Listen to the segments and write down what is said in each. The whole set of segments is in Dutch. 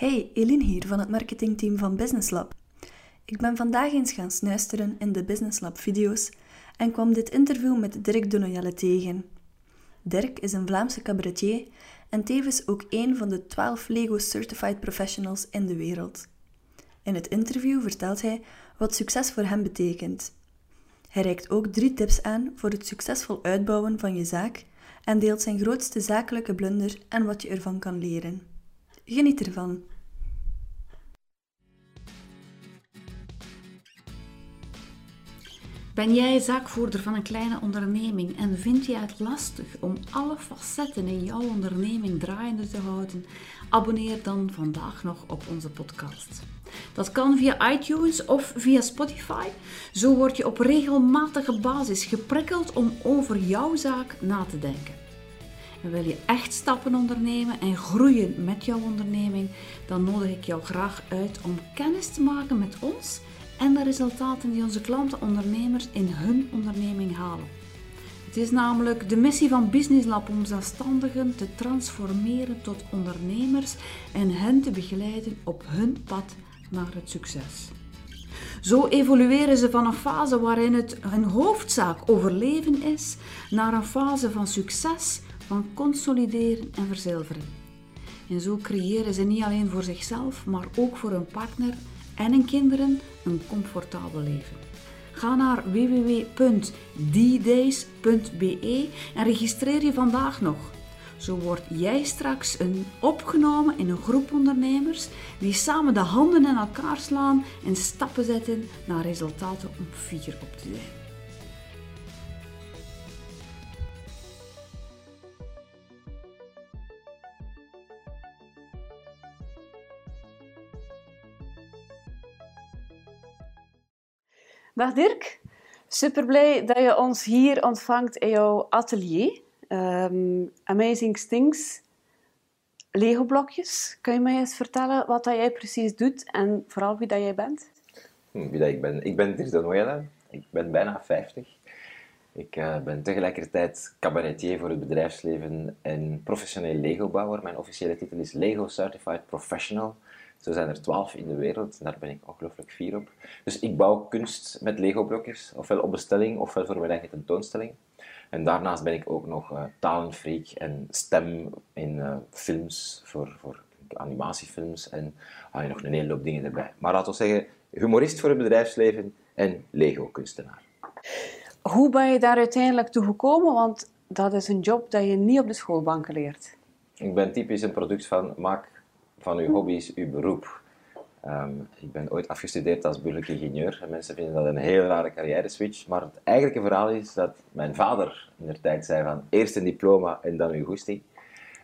Hey, Eline hier van het marketingteam van Business Lab. Ik ben vandaag eens gaan snuisteren in de Business Lab video's en kwam dit interview met Dirk de Noyelle tegen. Dirk is een Vlaamse cabaretier en tevens ook een van de 12 Lego Certified Professionals in de wereld. In het interview vertelt hij wat succes voor hem betekent. Hij reikt ook drie tips aan voor het succesvol uitbouwen van je zaak en deelt zijn grootste zakelijke blunder en wat je ervan kan leren. Geniet ervan. Ben jij zaakvoerder van een kleine onderneming en vind je het lastig om alle facetten in jouw onderneming draaiende te houden? Abonneer dan vandaag nog op onze podcast. Dat kan via iTunes of via Spotify. Zo word je op regelmatige basis geprikkeld om over jouw zaak na te denken. Wil je echt stappen ondernemen en groeien met jouw onderneming, dan nodig ik jou graag uit om kennis te maken met ons en de resultaten die onze klanten ondernemers in hun onderneming halen. Het is namelijk de missie van Business Lab om zelfstandigen te transformeren tot ondernemers en hen te begeleiden op hun pad naar het succes. Zo evolueren ze van een fase waarin het hun hoofdzaak overleven is, naar een fase van succes, van consolideren en verzilveren. En zo creëren ze niet alleen voor zichzelf, maar ook voor hun partner en hun kinderen een comfortabel leven. Ga naar www.ddays.be en registreer je vandaag nog. Zo word jij straks een opgenomen in een groep ondernemers die samen de handen in elkaar slaan en stappen zetten naar resultaten om fier op te zijn. Dag Dirk, super blij dat je ons hier ontvangt in jouw atelier. Ehm, Amazing Things, Lego blokjes. Kun je mij eens vertellen wat dat jij precies doet en vooral wie dat jij bent? Hm, wie dat ik ben? Ik ben Dirk de Noyelle. Ik ben bijna 50. Ik uh, ben tegelijkertijd cabaretier voor het bedrijfsleven en professioneel Lego-bouwer. Mijn officiële titel is Lego Certified Professional. Zo zijn er twaalf in de wereld, daar ben ik ongelooflijk fier op. Dus ik bouw kunst met Lego-blokjes, ofwel op bestelling, ofwel voor mijn eigen tentoonstelling. En daarnaast ben ik ook nog uh, talenfreak en stem in uh, films, voor, voor animatiefilms en ah, nog een hele hoop dingen erbij. Maar laten we zeggen, humorist voor het bedrijfsleven en Lego-kunstenaar. Hoe ben je daar uiteindelijk toe gekomen? Want dat is een job dat je niet op de schoolbanken leert. Ik ben typisch een product van maak van uw hobby's uw beroep. Um, ik ben ooit afgestudeerd als burgerlijk ingenieur en mensen vinden dat een heel rare carrière switch. Maar het eigenlijke verhaal is dat mijn vader in de tijd zei van eerst een diploma en dan uw goesting.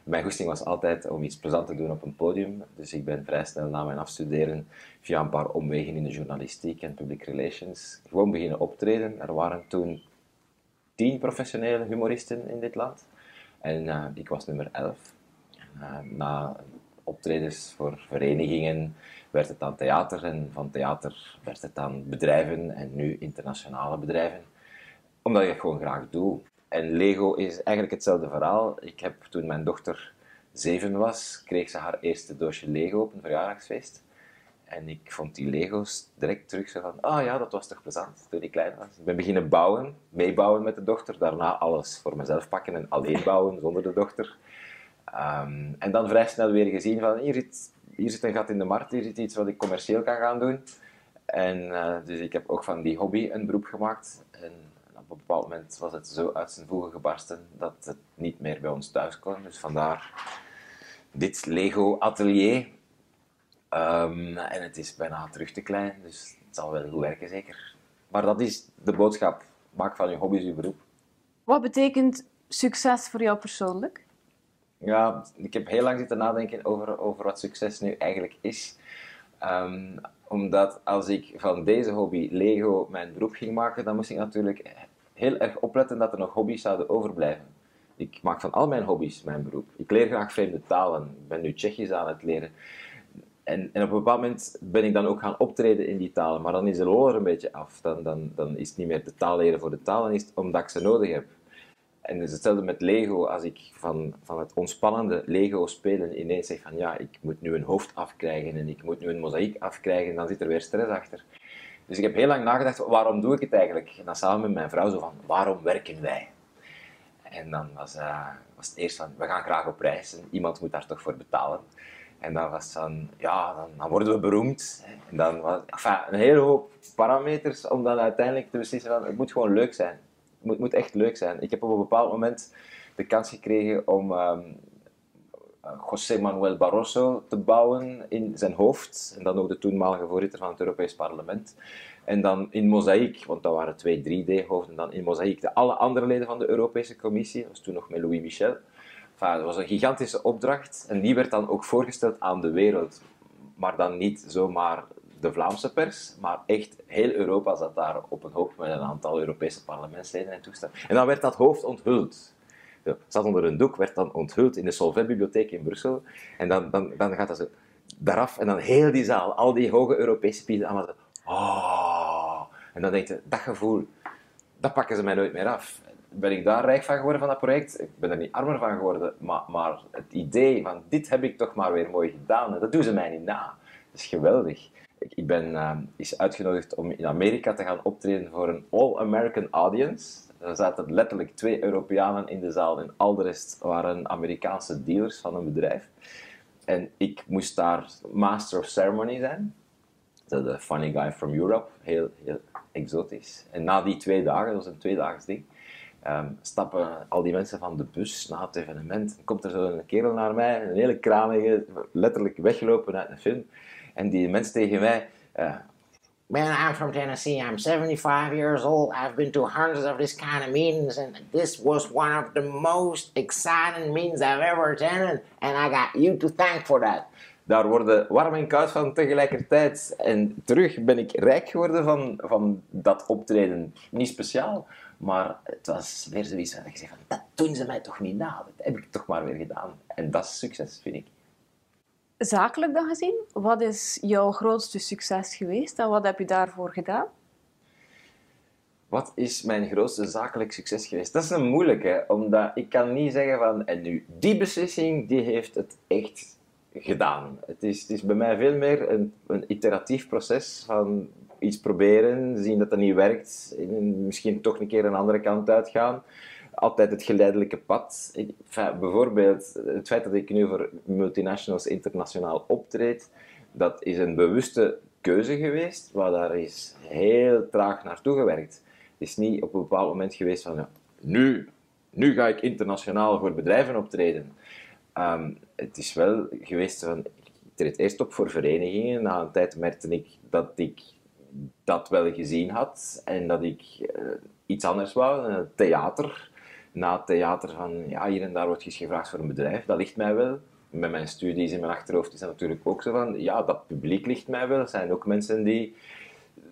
Mijn goesting was altijd om iets plezant te doen op een podium. Dus ik ben vrij snel na mijn afstuderen via een paar omwegen in de journalistiek en public relations gewoon beginnen optreden. Er waren toen tien professionele humoristen in dit land. En uh, ik was nummer elf. Uh, na optredens voor verenigingen werd het dan theater en van theater werd het dan bedrijven en nu internationale bedrijven. Omdat ik het gewoon graag doe. En Lego is eigenlijk hetzelfde verhaal. Ik heb toen mijn dochter zeven was, kreeg ze haar eerste doosje Lego op een verjaardagsfeest. En ik vond die Lego's direct terug zo van, ah oh ja, dat was toch plezant toen ik klein was. Ik ben beginnen bouwen, meebouwen met de dochter, daarna alles voor mezelf pakken en alleen bouwen zonder de dochter. Um, en dan vrij snel weer gezien van, hier zit, hier zit een gat in de markt, hier zit iets wat ik commercieel kan gaan doen. En uh, dus ik heb ook van die hobby een beroep gemaakt. En op een bepaald moment was het zo uit zijn voegen gebarsten dat het niet meer bij ons thuis kon. Dus vandaar dit Lego atelier. Um, en het is bijna terug te klein, dus het zal wel goed werken zeker. Maar dat is de boodschap. Maak van je hobby's je beroep. Wat betekent succes voor jou persoonlijk? Ja, ik heb heel lang zitten nadenken over, over wat succes nu eigenlijk is. Um, omdat als ik van deze hobby Lego mijn beroep ging maken, dan moest ik natuurlijk heel erg opletten dat er nog hobby's zouden overblijven. Ik maak van al mijn hobby's mijn beroep. Ik leer graag vreemde talen. Ik ben nu Tsjechisch aan het leren. En, en op een bepaald moment ben ik dan ook gaan optreden in die talen. Maar dan is de lol er een beetje af. Dan, dan, dan is het niet meer de taal leren voor de taal, dan is omdat ik ze nodig heb. En hetzelfde met Lego. Als ik van, van het ontspannende Lego spelen ineens zeg van ja, ik moet nu een hoofd afkrijgen en ik moet nu een mozaïek afkrijgen, dan zit er weer stress achter. Dus ik heb heel lang nagedacht, waarom doe ik het eigenlijk? En dan samen met mijn vrouw zo van, waarom werken wij? En dan was, uh, was het eerst van, we gaan graag op reis iemand moet daar toch voor betalen. En dan was van, ja, dan, dan worden we beroemd. En dan was een hele hoop parameters om dan uiteindelijk te beslissen van, het moet gewoon leuk zijn. Moet, moet echt leuk zijn. Ik heb op een bepaald moment de kans gekregen om um, José Manuel Barroso te bouwen in zijn hoofd. En dan ook de toenmalige voorzitter van het Europees Parlement. En dan in mozaïek, want dat waren twee 3D-hoofden, dan in mozaïek de alle andere leden van de Europese Commissie. Dat was toen nog met Louis Michel. Enfin, dat was een gigantische opdracht en die werd dan ook voorgesteld aan de wereld. Maar dan niet zomaar de Vlaamse pers, maar echt heel Europa zat daar op een hoop met een aantal Europese parlementsleden en toestanden. En dan werd dat hoofd onthuld. Het zat onder een doek, werd dan onthuld in de Solvay-bibliotheek in Brussel. En dan, dan, dan gaat dat zo daaraf en dan heel die zaal, al die hoge Europese pieten, allemaal zo, oh. En dan denk je, dat gevoel, dat pakken ze mij nooit meer af ben ik daar rijk van geworden van dat project? Ik ben er niet armer van geworden, maar, maar het idee van dit heb ik toch maar weer mooi gedaan, dat doen ze mij niet na. Dat is geweldig. Ik, ben uh, is uitgenodigd om in Amerika te gaan optreden voor een All-American Audience. Er zaten letterlijk twee Europeanen in de zaal en al de rest waren Amerikaanse dealers van een bedrijf. En ik moest daar Master of Ceremony zijn. De funny guy from Europe, heel, heel exotisch. En na die twee dagen, dat was een tweedaags ding, um, stappen al die mensen van de bus na het evenement. komt er zo een kerel naar mij, een hele kramige, letterlijk weggelopen uit een film. En die mens tegen mij... Uh, Man, I'm from Tennessee. I'm 75 years old. I've been to hundreds of this kind of meetings, and this was one of the most exciting meetings I've ever attended. And I got you to thank for that. Daar worden warm en koud van tegelijkertijd. En terug ben ik rijk geworden van, van dat optreden. Niet speciaal, maar het was weer zoiets waar ik zei van, dat doen ze mij toch niet na. Dat heb ik toch maar weer gedaan. En dat is succes, vind ik. Zakelijk dan gezien, wat is jouw grootste succes geweest en wat heb je daarvoor gedaan? Wat is mijn grootste zakelijk succes geweest? Dat is een moeilijke, omdat ik kan niet zeggen van, en nu, die beslissing, die heeft het echt gedaan. Het is, het is bij mij veel meer een, een iteratief proces van iets proberen, zien dat dat niet werkt, misschien toch een keer een andere kant uitgaan. Altijd het geleidelijke pad. bijvoorbeeld het feit dat ik nu voor multinationals internationaal optreed, dat is een bewuste keuze geweest, waar daar is heel traag naartoe gewerkt. Het is niet op een bepaald moment geweest van, ja, nu, nu ga ik internationaal voor bedrijven optreden. Ehm, het is wel geweest van, ik treed eerst op voor verenigingen. Na een tijd merkte ik dat ik dat wel gezien had en dat ik uh, iets anders wou, theater. Na het theater van, ja, hier en daar wordt je gevraagd voor een bedrijf, dat ligt mij wel. Met mijn studies in mijn achterhoofd is dat natuurlijk ook zo van, ja, dat publiek ligt mij wel. Er zijn ook mensen die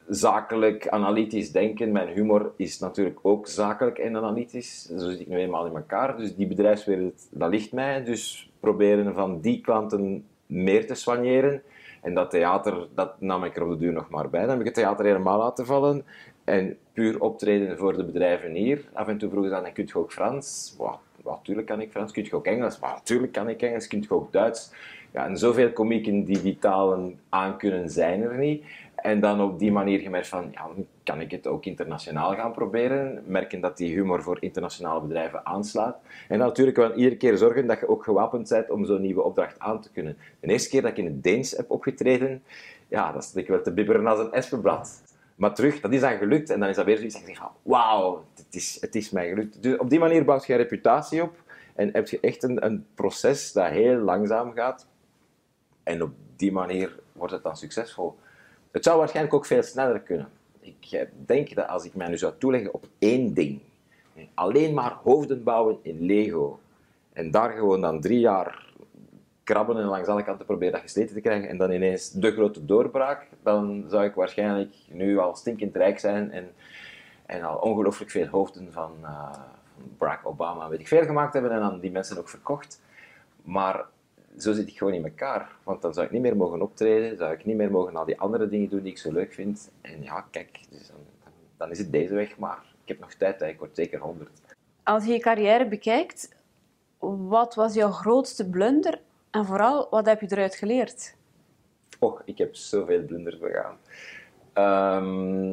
zakelijk, analytisch denken. Mijn humor is natuurlijk ook zakelijk en analytisch. Zo zit ik nu eenmaal in elkaar. Dus die bedrijfswereld, dat ligt mij. Dus proberen van die klanten meer te soigneren. En dat theater, dat nam ik er op de duur nog maar bij. Dan heb ik het theater helemaal laten vallen. En puur optreden voor de bedrijven hier. Af en toe vroegen ze dan, kun je ook Frans? Wow, natuurlijk kan ik Frans. Kun je ook Engels? Maar natuurlijk kan ik Engels. Kun je ook Duits? Ja, en zoveel komieken die die talen aankunnen, zijn er niet. En dan op die manier gemerkt van, ja, kan ik het ook internationaal gaan proberen. Merken dat die humor voor internationale bedrijven aanslaat. En dan natuurlijk wel iedere keer zorgen dat je ook gewapend bent om zo'n nieuwe opdracht aan te kunnen. De eerste keer dat ik in het Deens heb opgetreden, ja, dat stond ik wel te bibberen als een espenblad. Maar terug, dat is dan gelukt en dan is dat weer zoiets van, wauw, het is, het is mij gelukt. Dus op die manier bouwt je reputatie op en heb je echt een, een proces dat heel langzaam gaat. En op die manier wordt het dan succesvol. Het zou waarschijnlijk ook veel sneller kunnen. Ik eh, denk dat als ik mij nu zou toeleggen op één ding, alleen maar hoofden bouwen in Lego, en daar gewoon dan drie jaar krabben en langs alle kanten proberen dat gesleten te krijgen, en dan ineens de grote doorbraak, dan zou ik waarschijnlijk nu al stinkend rijk zijn en, en al ongelooflijk veel hoofden van, uh, van Barack Obama, weet ik veel, gemaakt hebben en aan die mensen ook verkocht. Maar zo zit ik gewoon in elkaar. Want dan zou ik niet meer mogen optreden, zou ik niet meer mogen al die andere dingen doen die ik zo leuk vind. En ja, kijk, dus dan, dan, is het deze weg, maar ik heb nog tijd, ik word zeker 100. Als je je carrière bekijkt, wat was jouw grootste blunder en vooral wat heb je eruit geleerd? Och, ik heb zoveel blunders begaan. Ehm,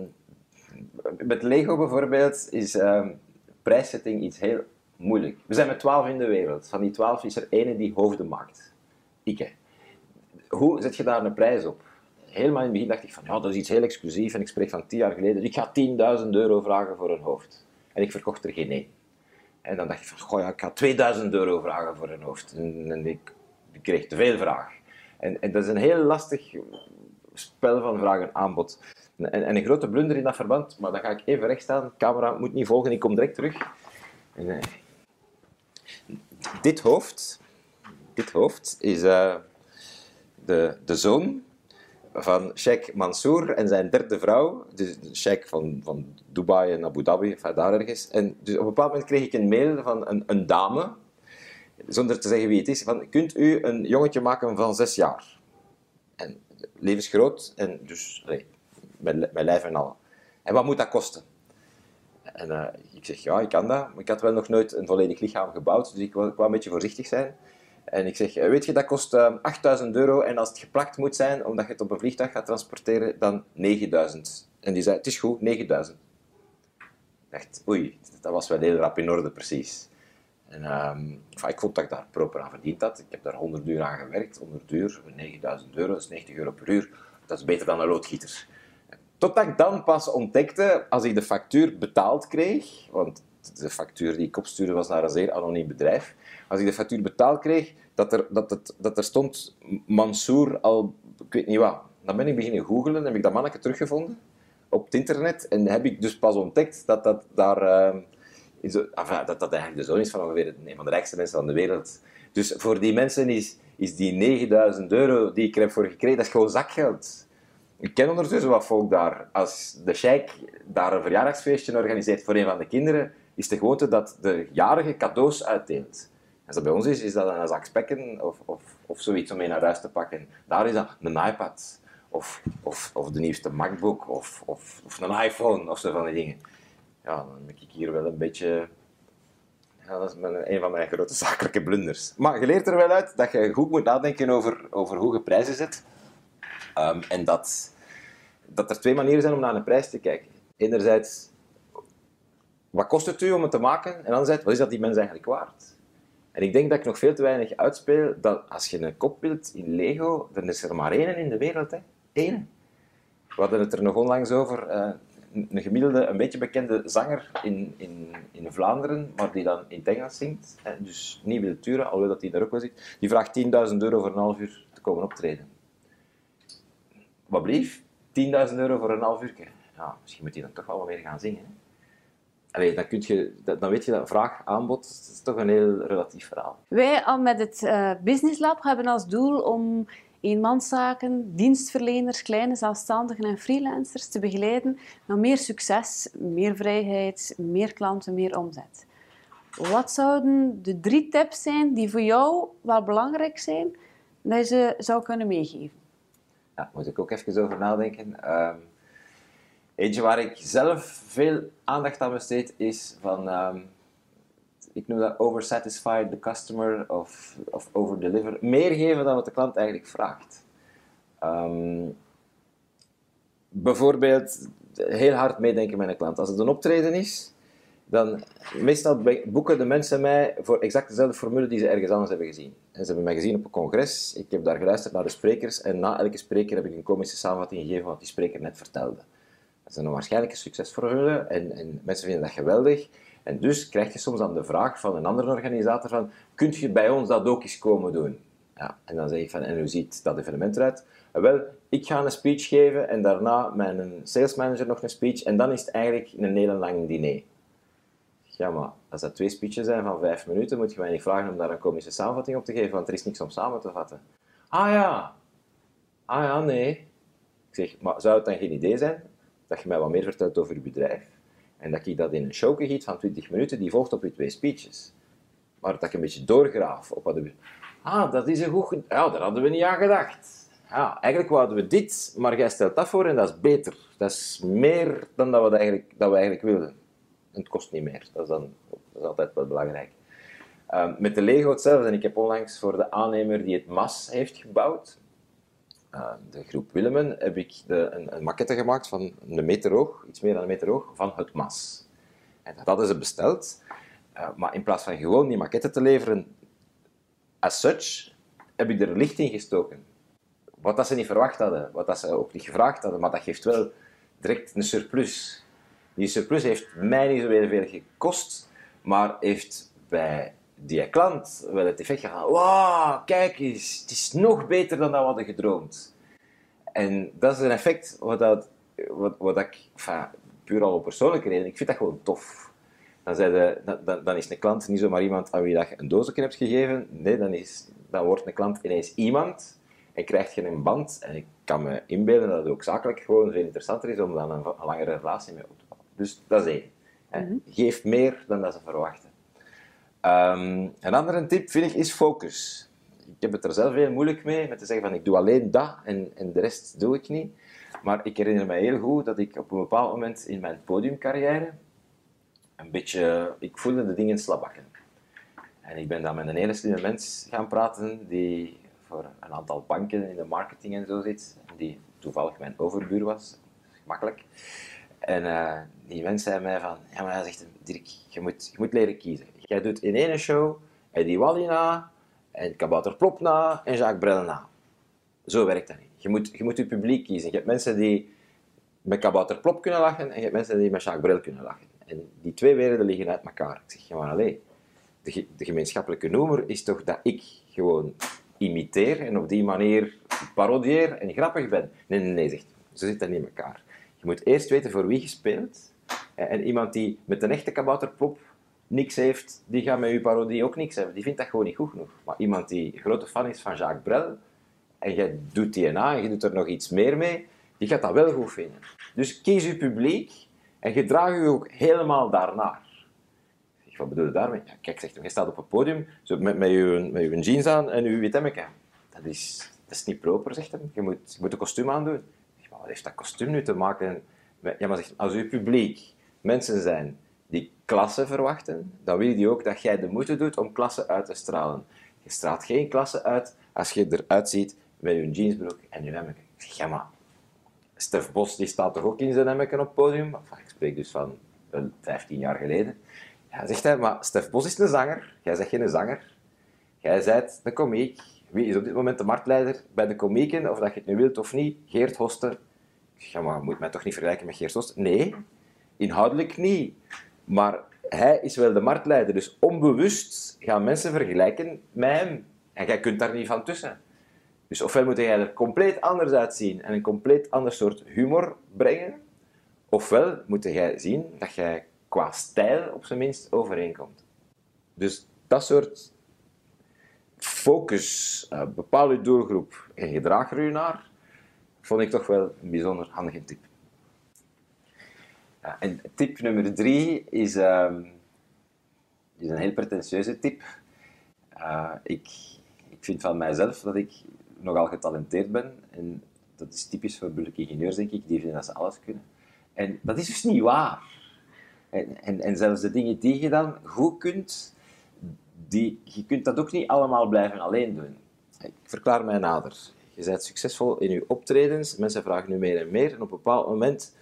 met Lego bijvoorbeeld is ehm, prijszetting iets heel moeilijk. We zijn met twaalf in de wereld. Van die twaalf is er ene die hoofden maakt. Ik, hè. Hoe zet je daar een prijs op? Helemaal in het begin dacht ik van, ja, dat is iets heel exclusief. En ik spreek van tien jaar geleden, ik ga 10.000 euro vragen voor een hoofd. En ik verkocht er geen één. En dan dacht ik van, goh ja, ik ga 2000 euro vragen voor een hoofd. En, en ik, ik kreeg te veel vraag. En, en dat is een heel lastig spel van vraag en aanbod. En, en een grote blunder in dat verband, maar dan ga ik even recht staan. De camera moet niet volgen, ik kom direct terug. En, eh, dit hoofd, dit hoofd is eh, de, de zoon van Sheikh Mansour en zijn derde vrouw, dus Sheikh van, van Dubai en Abu Dhabi, enfin, daar ergens. En dus op een bepaald moment kreeg ik een mail van een, een dame, zonder te zeggen wie het is, van kunt u een jongetje maken van zes jaar? En levensgroot, en dus nee, met, met lijf en al. En wat moet dat kosten? En eh, ik zeg, ja, ik kan dat. Maar ik had wel nog nooit een volledig lichaam gebouwd, dus ik wou een beetje voorzichtig zijn. En ik zeg, eh, weet je, dat kost uh, 8000 euro en als het geplakt moet zijn, omdat je het op een vliegtuig gaat transporteren, dan 9000. En die zei, het is goed, 9000. Ik dacht, oei, dat was wel heel rap in orde, precies. En enfin, ik vond dat ik daar proper aan verdiend had. Ik heb daar 100 uur aan gewerkt, 100 uur, 9000 euro, dat is 90 euro per uur. Dat is beter dan een loodgieter. Totdat ik dan pas ontdekte, als ik de factuur betaald kreeg, want de factuur die ik opstuurde was naar een zeer anoniem bedrijf, als ik de factuur betaald kreeg, dat er, dat het, dat er stond Mansour al, ik weet niet wat. Dan ben ik beginnen googelen, heb ik dat manneke teruggevonden op het internet en heb ik dus pas ontdekt dat dat daar... Enfin, dat dat eigenlijk de zoon is van ongeveer een van de rijkste mensen van de wereld. Dus voor die mensen is, is die 9000 euro die ik er heb voor gekregen, dat is gewoon zakgeld. Ik ken ondertussen wat volk daar. Als de sheik daar een verjaardagsfeestje organiseert voor een van de kinderen, is de gewoonte dat de jarige cadeaus uitdeelt. Als dat bij ons is, is dat een zak spekken of, of, of zoiets om mee naar huis te pakken. Daar is dat een iPad of, of, of de nieuwste MacBook of, of, of een iPhone of zo van die dingen. Ja, dan ben ik hier wel een beetje... Dat is een van mijn grote zakelijke blunders. Maar je leert er wel uit dat je goed moet nadenken over, over hoe je prijzen zet. Um, en dat, dat er twee manieren zijn om naar een prijs te kijken. Enerzijds, wat kost het u om het te maken? En anderzijds, wat is dat die mens eigenlijk waard? En ik denk dat ik nog veel te weinig uitspeel dat als je een kopbeeld in Lego, dan is er maar één in de wereld. Hè? Eén. We hadden het er nog onlangs over. Uh, een gemiddelde, een beetje bekende zanger in, in, in Vlaanderen, maar die dan in het Engels zingt, dus niet wil turen, alhoewel dat hij daar ook wel zit, die vraagt 10.000 euro voor een half uur te komen optreden. Wat blief? 10.000 euro voor een half uur. Ja, misschien moet hij dan toch wel wat meer gaan zingen. Hè? Allee, dan, kun je, dan weet je dat vraag, aanbod, dat is toch een heel relatief verhaal. Wij al met het uh, Business Lab hebben als doel om eenmanszaken, dienstverleners, kleine zelfstandigen en freelancers te begeleiden naar meer succes, meer vrijheid, meer klanten, meer omzet. Wat zouden de drie tips zijn die voor jou wel belangrijk zijn, dat je ze zou kunnen meegeven? Ja, daar moet ik ook even over nadenken. Um, eentje waar ik zelf veel aandacht aan besteed is van, um, ik noem dat oversatisfied the customer of, of overdeliver. Meer geven dan wat de klant eigenlijk vraagt. Um, bijvoorbeeld heel hard meedenken met een klant. Als het een optreden is, dan meestal boeken de mensen mij voor exact dezelfde formule die ze ergens anders hebben gezien. En ze hebben mij gezien op een congres, ik heb daar geluisterd naar de sprekers en na elke spreker heb ik een komische samenvatting gegeven van wat die spreker net vertelde. Is een waarschijnlijke succesformule en, en mensen vinden dat geweldig. En dus krijg je soms dan de vraag van een andere organisator van, kunt je bij ons dat ook eens komen doen? Ja, en dan zeg ik van, en hoe ziet dat evenement eruit? Wel, ik ga een speech geven en daarna mijn sales manager nog een speech en dan is het eigenlijk een hele lang diner. Ja, maar als dat twee speeches zijn van vijf minuten, moet je mij niet vragen om daar een komische samenvatting op te geven, want er is niks om samen te vatten. Ah ja, ah ja, nee. Ik zeg, maar zou het dan geen idee zijn dat je mij wat meer vertelt over je bedrijf? En dat ik dat in een showke giet van 20 minuten, die volgt op je twee speeches. Maar dat ik een beetje doorgraaf op wat we... Ah, dat is een goed... Ja, daar hadden we niet aan gedacht. Ja, eigenlijk wouden we dit, maar jij stelt dat voor en dat is beter. Dat is meer dan dat we eigenlijk, dat we eigenlijk wilden. En het kost niet meer. Dat is, dan, dat is altijd wel belangrijk. Ehm, met de Lego hetzelfde. En ik heb onlangs voor de aannemer die het MAS heeft gebouwd, de groep Willemen, heb ik de, een, een maquette gemaakt van een meter hoog, iets meer dan een meter hoog, van het MAS. En dat hadden ze besteld. Uh, maar in plaats van gewoon die maquette te leveren as such, heb ik er licht in gestoken. Wat dat ze niet verwacht hadden, wat dat ze ook niet gevraagd hadden, maar dat geeft wel direct een surplus. Die surplus heeft mij niet zo veel gekost, maar heeft bij die klant wel het effect gehad. Wauw, kijk eens, het is nog beter dan dat we hadden gedroomd. En dat is een effect wat, dat, wat, wat ik, enfin, puur al op persoonlijke reden, ik vind dat gewoon tof. Dan, de, dan, dan, is een klant niet zomaar iemand aan wie je een doosje hebt gegeven. Nee, dan, is, dan wordt een klant ineens iemand en krijgt je een band. En ik kan me inbeelden dat het ook zakelijk gewoon veel interessanter is om dan een, een langere relatie mee op te bouwen. Dus dat is één. Mm Geef meer dan dat ze verwachten. Um, een andere tip vind ik is focus. Ik heb het er zelf heel moeilijk mee, met te zeggen van ik doe alleen dat en, en de rest doe ik niet. Maar ik herinner me heel goed dat ik op een bepaald moment in mijn podiumcarrière een beetje, ik voelde de dingen slabbakken. En ik ben dan met een hele slimme mens gaan praten die voor een aantal banken in de marketing en zo zit, die toevallig mijn overbuur was, gemakkelijk. En uh, die mens zei mij van, ja maar hij zegt, Dirk, je moet, je moet leren kiezen. Jij doet in één show Eddie Wally na, en Kabouter Plop na, en Jacques Brel na. Zo werkt dat niet. Je moet, je moet je publiek kiezen. Je hebt mensen die met Kabouter Plop kunnen lachen, en je hebt mensen die met Jacques Brel kunnen lachen. En die twee werelden liggen uit elkaar. Ik zeg, ja maar alleen, de, de gemeenschappelijke noemer is toch dat ik gewoon imiteer en op die manier parodieer en grappig ben. Nee, nee, nee, zegt zo zit dat niet in elkaar. Je moet eerst weten voor wie je speelt. En iemand die met een echte kabouterpop niks heeft, die gaat met je parodie ook niks hebben. Die vindt dat gewoon niet goed genoeg. Maar iemand die grote fan is van Jacques Brel, en je doet die na en je doet er nog iets meer mee, die gaat dat wel goed vinden. Dus kies je publiek en gedraag je ook helemaal daarnaar. Wat bedoel je daarmee? Kijk, zegt je staat op een podium zo met, met, je, met je jeans aan en je witemmeke. Dat is, dat is niet proper, zegt hij. Je moet, je moet een kostuum aandoen. Zeg, wat heeft dat kostuum nu te maken met... Ja, maar zegt, als uw publiek mensen zijn die klasse verwachten, dan wil die ook dat jij de moeite doet om klasse uit te stralen. Je straalt geen klasse uit als je eruit ziet met je jeansbroek en je zeg, ja maar, Stef Bos die staat toch ook in zijn hemmetje op het podium? Ik spreek dus van 15 jaar geleden. Ja, zegt hij, maar Stef Bos is een zanger. Jij zegt geen zanger. Jij zijt de komiek. Wie is op dit moment de marktleider bij de komieken? Of dat je het nu wilt of niet. Geert Hoster. Ja, maar je moet mij toch niet vergelijken met Geert Hoster? Nee, inhoudelijk niet. Maar hij is wel de marktleider. Dus onbewust gaan mensen vergelijken met hem. En jij kunt daar niet van tussen. Dus ofwel moet jij er compleet anders uitzien en een compleet ander soort humor brengen, ofwel moet jij zien dat jij qua stijl op zijn minst overeenkomt. Dus dat soort focus, uh, bepaal je doelgroep en gedraag er je naar, vond ik toch wel een bijzonder handige tip. En tip nummer drie is, is een heel pretentieuze tip. Uh, ik, ik vind van mijzelf dat ik nogal getalenteerd ben. En dat is typisch voor burgerlijke ingenieurs, denk ik. Die vinden dat ze alles kunnen. En dat is dus niet waar. En, en, zelfs de dingen die je dan goed kunt, die, je kunt dat ook niet allemaal blijven alleen doen. Ik verklaar mij nader. Je bent succesvol in je optredens, mensen vragen nu meer en meer. En op een bepaald moment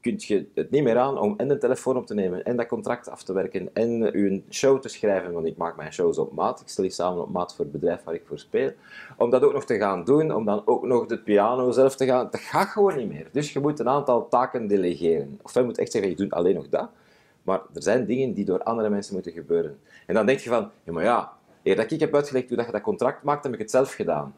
kun je het niet meer aan om en de telefoon op te nemen, en dat contract af te werken, en je show te schrijven, want ik maak mijn shows op maat, ik stel die samen op maat voor het bedrijf waar ik voor speel, om dat ook nog te gaan doen, om dan ook nog de piano zelf te gaan, dat gaat gewoon niet meer. Dus je moet een aantal taken delegeren. Of je moet echt zeggen, ik doe alleen nog dat, maar er zijn dingen die door andere mensen moeten gebeuren. En dan denk je van, ja maar ja, eer dat ik heb uitgelegd hoe dat je dat contract maakt, heb ik het zelf gedaan.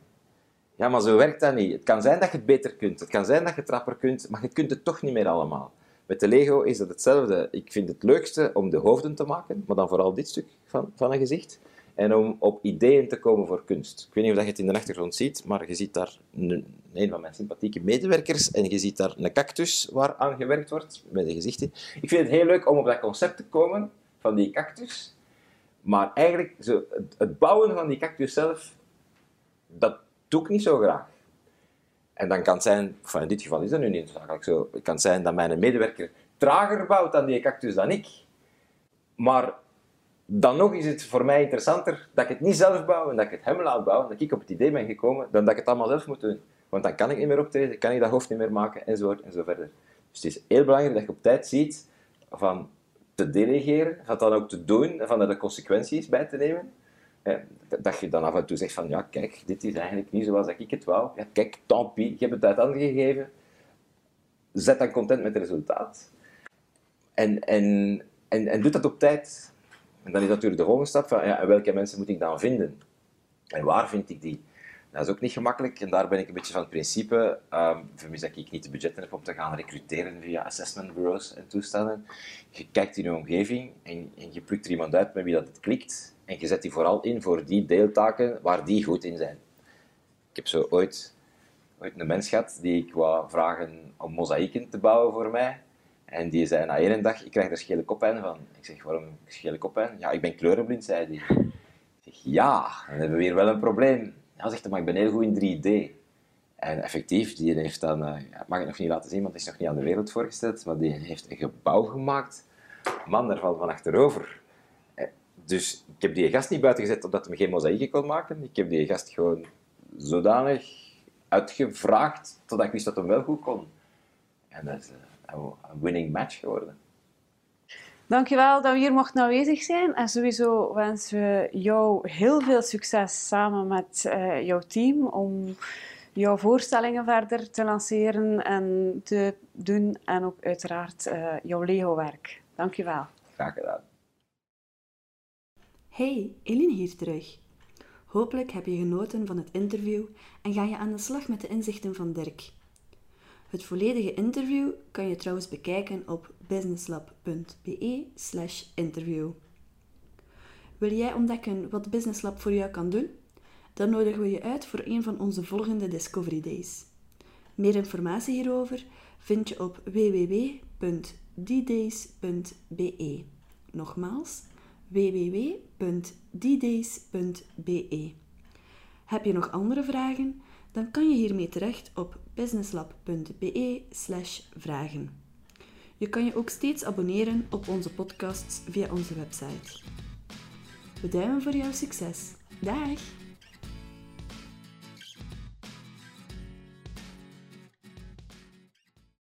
Ja, maar zo werkt dat niet. Het kan zijn dat je het beter kunt, het kan zijn dat je het trapper kunt, maar je kunt het toch niet meer allemaal. Met de Lego is dat hetzelfde. Ik vind het leukste om de hoofden te maken, maar dan vooral dit stuk van, van een gezicht. En om op ideeën te komen voor kunst. Ik weet niet of je het in de achtergrond ziet, maar je ziet daar een, van mijn sympathieke medewerkers en je ziet daar een cactus waar aan gewerkt wordt, met een gezicht in. Ik vind het heel leuk om op dat concept te komen van die cactus. Maar eigenlijk, zo, het bouwen van die cactus zelf, dat doe ik niet zo graag. En dan kan het zijn, in dit geval is dat nu niet zakelijk zo, het kan zijn dat mijn medewerker trager bouwt aan die cactus dan ik. Maar dan nog is het voor mij interessanter dat ik het niet zelf bouw en dat ik het hem laat bouwen, dat ik op het idee ben gekomen, dan dat ik het allemaal zelf moet doen. Want dan kan ik niet meer optreden, kan ik dat hoofd niet meer maken, enzovoort en zo verder. Dus het is heel belangrijk dat je op tijd ziet van te delegeren, van dan ook te doen, van er de consequenties bij te nemen. Eh, dat je dan af en toe zegt van, ja, kijk, dit is eigenlijk niet zoals ik het wou. Ja, kijk, tant pis, je hebt het uit handen gegeven. Zet dan content met het resultaat. En, en, en, en doe dat op tijd. En dan is natuurlijk de volgende stap van, ja, welke mensen moet ik dan vinden? En waar vind ik die? Dat is ook niet gemakkelijk en daar ben ik een beetje van het principe, um, vermis dat ik niet de budgetten heb om te gaan recruteren via assessment bureaus en toestanden. Je kijkt in je omgeving en, en je plukt er iemand uit met wie dat het klikt en je zet die vooral in voor die deeltaken waar die goed in zijn. Ik heb zo ooit, ooit een mens gehad die ik wou vragen om mozaïeken te bouwen voor mij. En die zei na één dag, ik krijg er schele koppijn van. Ik zeg, waarom schele koppijn? Ja, ik ben kleurenblind, zei hij. Ik zeg, ja, dan hebben we weer wel een probleem. Ja, zegt hij, maar ik ben heel goed in 3D. En effectief, die heeft dan, uh, ja, mag ik nog niet laten zien, want het is nog niet aan de wereld voorgesteld, maar die heeft een gebouw gemaakt. Man, daar valt van achterover. Eh, dus ik heb die gast niet buiten gezet omdat hij geen mozaïeken kon maken. Ik heb die gast gewoon zodanig uitgevraagd totdat ik wist dat hij wel goed kon. En dat is uh, een winning match geworden. Dankjewel dat we hier mochten aanwezig zijn. En sowieso wensen we jou heel veel succes samen met uh, jouw team om jouw voorstellingen verder te lanceren en te doen. En ook uiteraard uh, jouw Lego-werk. Dankjewel. Graag gedaan. Hey, Eline hier terug. Hopelijk heb je genoten van het interview en ga je aan de slag met de inzichten van Dirk. Het volledige interview kan je trouwens bekijken op businesslab.be/interview. Wil jij ontdekken wat Business Lab voor jou kan doen? Dan nodigen we je uit voor een van onze volgende Discovery Days. Meer informatie hierover vind je op www.ddays.be. Nogmaals, www.ddays.be. Heb je nog andere vragen? Dan kan je hiermee terecht op businesslab.be/vragen. Je kan je ook steeds abonneren op onze podcasts via onze website. We duimen voor jouw succes. Dag!